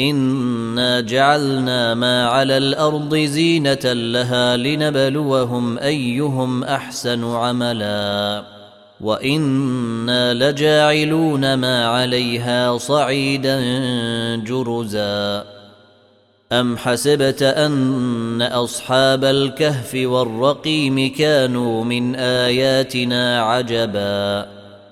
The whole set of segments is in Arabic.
انا جعلنا ما على الأرض زينه لها لنبلوهم ايهم احسن عملا وأنا لجاعلون ما عليها صعيدا جرزا ام حسبت ان اصحاب الكهف والرقيم كانوا من اياتنا عجبا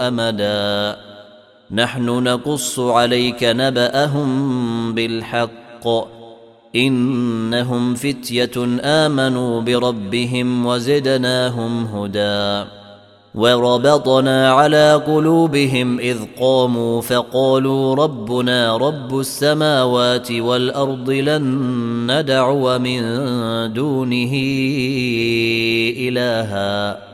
أمدا. نحن نقص عليك نبأهم بالحق. إنهم فتية آمنوا بربهم وزدناهم هدى. وربطنا على قلوبهم إذ قاموا فقالوا ربنا رب السماوات والأرض لن ندعو من دونه إلها.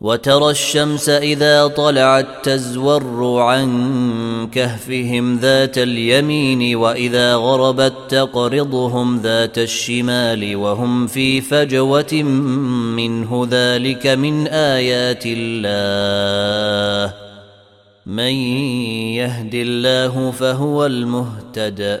وترى الشمس إذا طلعت تزور عن كهفهم ذات اليمين وإذا غربت تقرضهم ذات الشمال وهم في فجوة منه ذلك من آيات الله. من يهد الله فهو المهتد.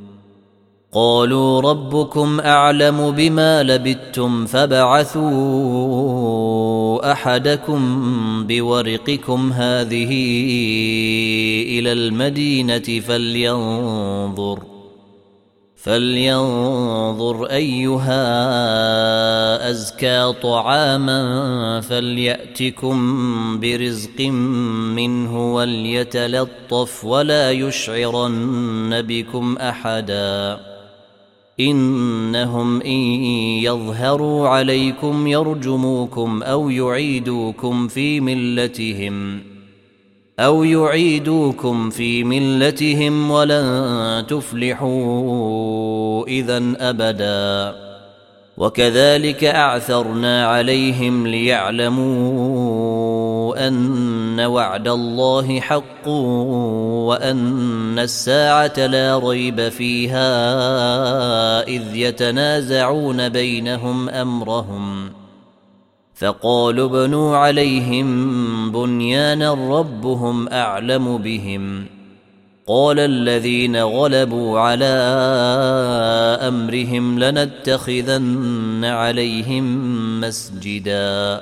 قالوا ربكم أعلم بما لبثتم فبعثوا أحدكم بورقكم هذه إلى المدينة فلينظر فلينظر أيها أزكى طعاما فليأتكم برزق منه وليتلطف ولا يشعرن بكم أحدا إنهم إن يظهروا عليكم يرجموكم أو يعيدوكم في ملتهم أو يعيدوكم في ملتهم ولن تفلحوا إذا أبدا. وكذلك أعثرنا عليهم ليعلموا أن وعد الله حق وأن الساعة لا ريب فيها إذ يتنازعون بينهم أمرهم ۖ. فقالوا ابنوا عليهم بنيانا ربهم أعلم بهم. قال الذين غلبوا على أمرهم لنتخذن عليهم مسجدا.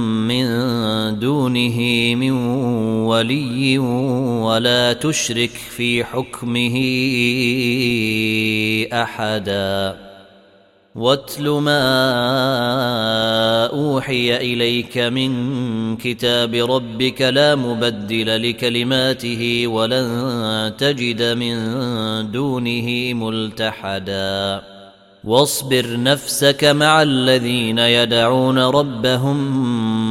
من دونه من ولي ولا تشرك في حكمه أحداً. واتل ما أوحي إليك من كتاب ربك لا مبدل لكلماته ولن تجد من دونه ملتحدا. واصبر نفسك مع الذين يدعون ربهم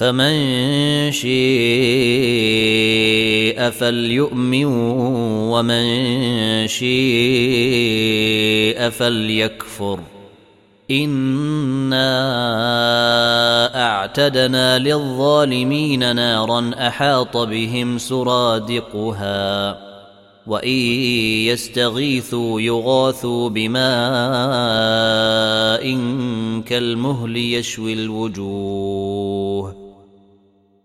فمن شيء فليؤمن ومن شيء فليكفر. إنا أعتدنا للظالمين نارا أحاط بهم سرادقها وإن يستغيثوا يغاثوا بماء كالمهل يشوي الوجوه.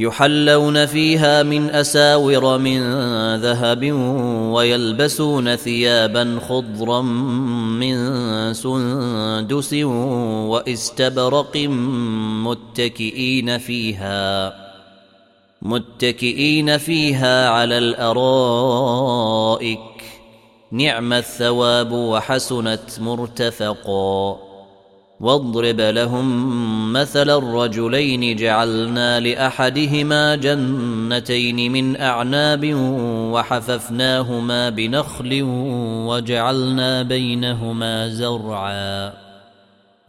يحلون فيها من أساور من ذهب ويلبسون ثيابا خضرا من سندس وإستبرق متكئين فيها متكئين فيها على الأرائك. نعم الثواب وحسنت مرتفقا. واضرب لهم مثل الرجلين جعلنا لأحدهما جنتين من أعناب وحففناهما بنخل وجعلنا بينهما زرعا.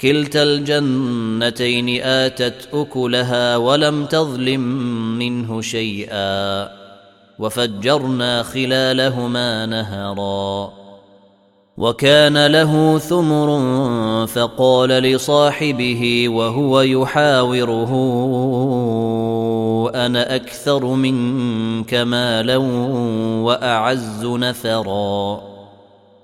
كلتا الجنتين آتت أكلها ولم تظلم منه شيئا. وفجرنا خلالهما نهرا. وكان له ثمر فقال لصاحبه وهو يحاوره أنا أكثر منك مالا وأعز نفرا.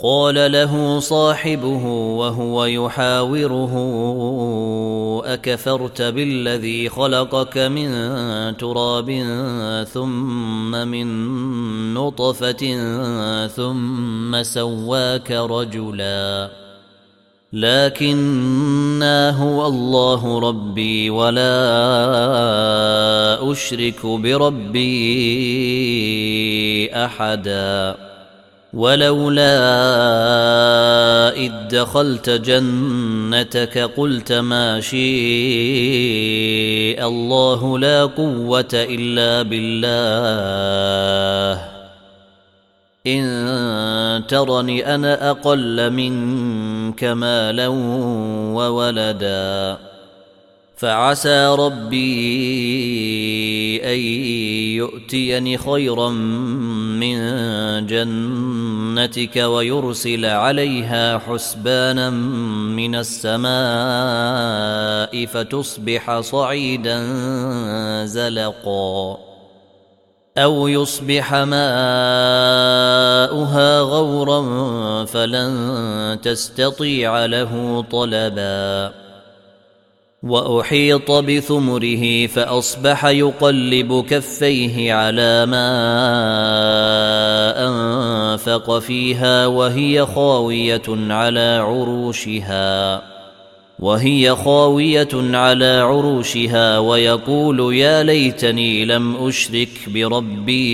قال له صاحبه وهو يحاوره أكفرت بالذي خلقك من تراب ثم من نطفة ثم سواك رجلا. لكنا هو الله ربي ولا أشرك بربي أحدا. ولولا إذ دخلت جنتك قلت ما شيء الله لا قوة إلا بالله. إن ترني أنا أقل منك مالا وولدا. فعسى ربي أن يؤتيني خيرا من جنتك ويرسل عليها حسبانا من السماء فتصبح صعيدا زلقا أو يصبح ماؤها غورا فلن تستطيع له طلبا وأحيط بثمره فأصبح يقلب كفيه على ما أنفق فيها وهي خاوية على عروشها وهي خاوية على عروشها ويقول يا ليتني لم أشرك بربي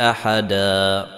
أحدا.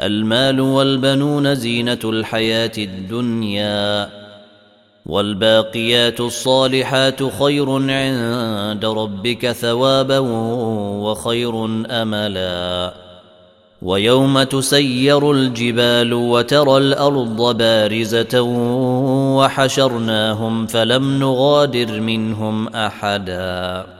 المال والبنون زينة الحياة الدنيا والباقيات الصالحات خير عند ربك ثوابا وخير أملا. ويوم تسير الجبال وترى الأرض بارزة وحشرناهم فلم نغادر منهم أحدا.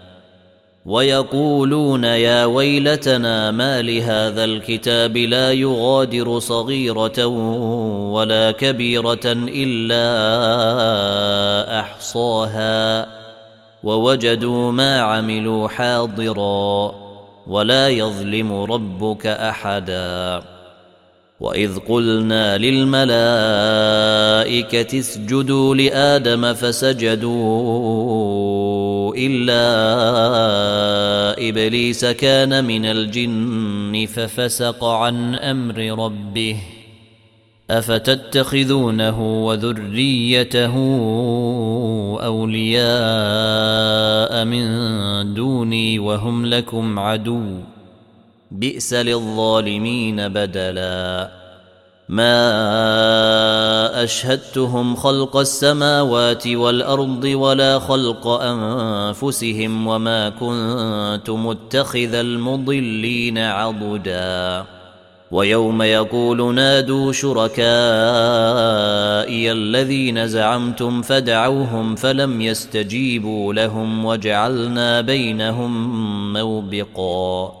ويقولون يا ويلتنا ما لهذا الكتاب لا يغادر صغيرة ولا كبيرة إلا أحصاها ووجدوا ما عملوا حاضرا ولا يظلم ربك أحدا وإذ قلنا للملائكة اسجدوا لآدم فسجدوا إلا إبليس كان من الجن ففسق عن أمر ربه أفتتخذونه وذريته أولياء من دوني وهم لكم عدو بئس للظالمين بدلا ما اشهدتهم خلق السماوات والارض ولا خلق انفسهم وما كنت متخذ المضلين عضدا ويوم يقول نادوا شركائي الذين زعمتم فدعوهم فلم يستجيبوا لهم وجعلنا بينهم موبقا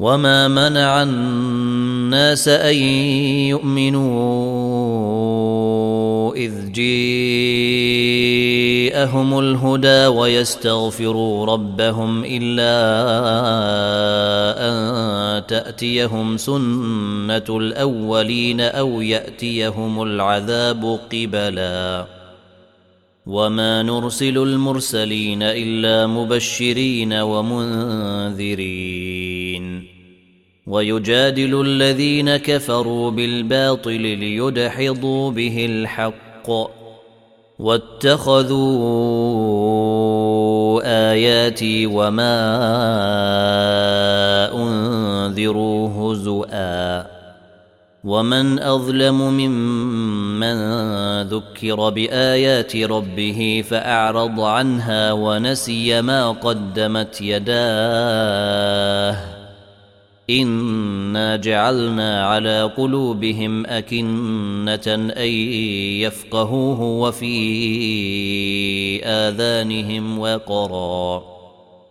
وما منع الناس ان يؤمنوا اذ جيءهم الهدى ويستغفروا ربهم الا ان تاتيهم سنه الاولين أو ياتيهم العذاب قبلا وما نرسل المرسلين الا مبشرين ومنذرين ويجادل الذين كفروا بالباطل ليدحضوا به الحق واتخذوا آياتي وما أنذروا هزؤا ومن أظلم ممن ذكر بآيات ربه فأعرض عنها ونسي ما قدمت يداه انا جعلنا على قلوبهم اكنه ان يفقهوه وفي اذانهم وقرا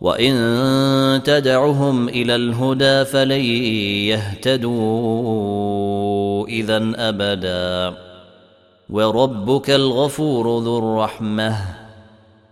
وان تدعهم إلى الهدى فلن يهتدوا اذا ابدا وربك الغفور ذو الرحمه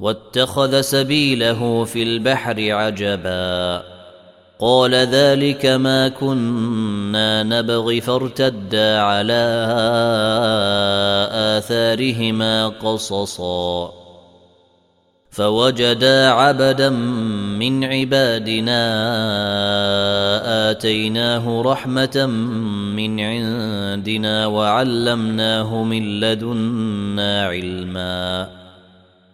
واتخذ سبيله في البحر عجبا. قال ذلك ما كنا نبغي فارتدا على آثارهما قصصا. فوجدا عبدا من عبادنا آتيناه رحمة من عندنا وعلمناه من لدنا علما.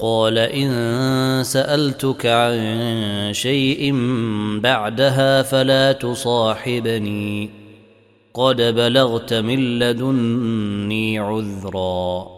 قال إن سألتك عن شيء بعدها فلا تصاحبني. قد بلغت من لدني عذرا.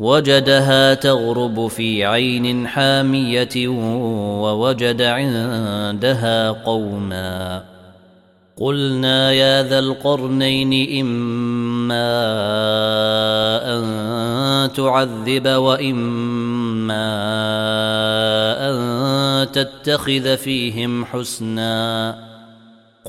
وجدها تغرب في عين حامية ووجد عندها قوما. قلنا يا ذا القرنين إما أن تعذب وإما أن تتخذ فيهم حسنا.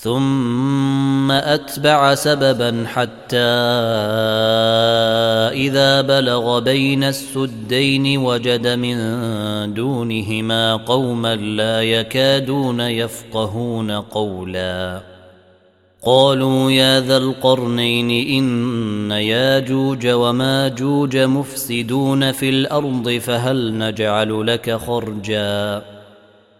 ثم أتبع سببا حتى إذا بلغ بين السدين وجد من دونهما قوما لا يكادون يفقهون قولا. قالوا يا ذا القرنين إن ياجوج وماجوج مفسدون في الأرض فهل نجعل لك خرجا؟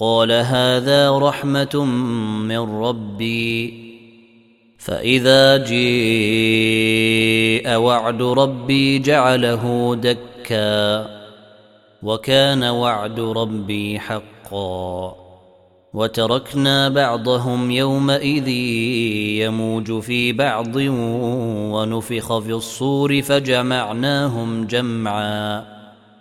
قال هذا رحمة من ربي. فإذا جيء وعد ربي جعله دكا. وكان وعد ربي حقا. وتركنا بعضهم يومئذ يموج في بعض ونفخ في الصور فجمعناهم جمعا.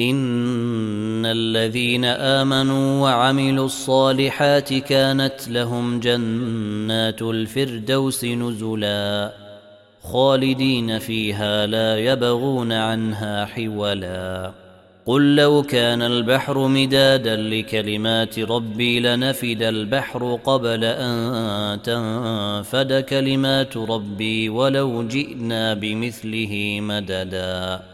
إن الذين آمنوا وعملوا الصالحات كانت لهم جنات الفردوس نزلا خالدين فيها لا يبغون عنها حولا. قل لو كان البحر مدادا لكلمات ربي لنفد البحر قبل أن تنفد كلمات ربي ولو جئنا بمثله مددا.